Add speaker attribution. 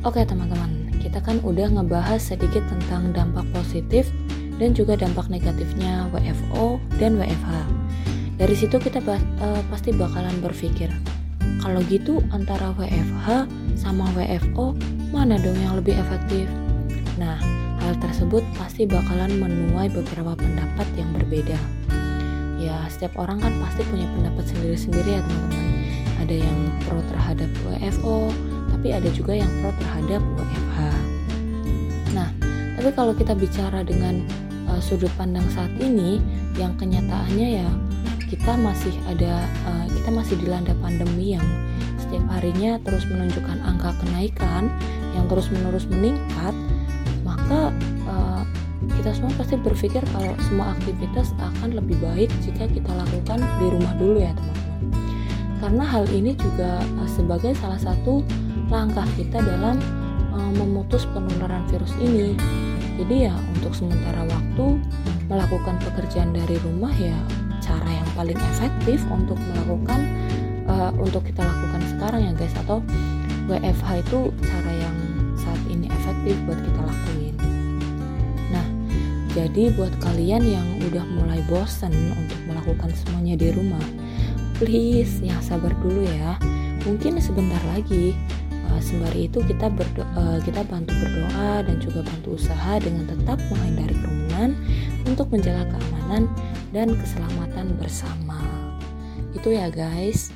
Speaker 1: Oke teman-teman, kita kan udah ngebahas sedikit tentang dampak positif dan juga dampak negatifnya WFO dan WFH. Dari situ kita uh, pasti bakalan berpikir, kalau gitu antara WFH sama WFO mana dong yang lebih efektif? Nah, hal tersebut pasti bakalan menuai beberapa pendapat yang berbeda. Ya, setiap orang kan pasti punya pendapat sendiri-sendiri ya teman-teman. Ada yang pro terhadap WFO, tapi ada juga yang pro terhadap WFH. Nah, tapi kalau kita bicara dengan uh, sudut pandang saat ini, yang kenyataannya ya kita masih ada, uh, kita masih dilanda pandemi yang setiap harinya terus menunjukkan angka kenaikan yang terus-menerus meningkat, maka uh, kita semua pasti berpikir kalau semua aktivitas akan lebih baik jika kita lakukan di rumah dulu ya teman-teman. Karena hal ini juga sebagai salah satu langkah kita dalam uh, memutus penularan virus ini. Jadi ya untuk sementara waktu melakukan pekerjaan dari rumah ya cara yang paling efektif untuk melakukan uh, untuk kita lakukan sekarang ya guys atau WFH itu cara yang saat ini efektif buat kita lakuin. Nah, jadi buat kalian yang udah mulai bosen untuk melakukan semuanya di rumah, please ya sabar dulu ya. Mungkin sebentar lagi sembari itu kita berdoa, uh, kita bantu berdoa dan juga bantu usaha dengan tetap menghindari kerumunan untuk menjaga keamanan dan keselamatan bersama. Itu ya guys.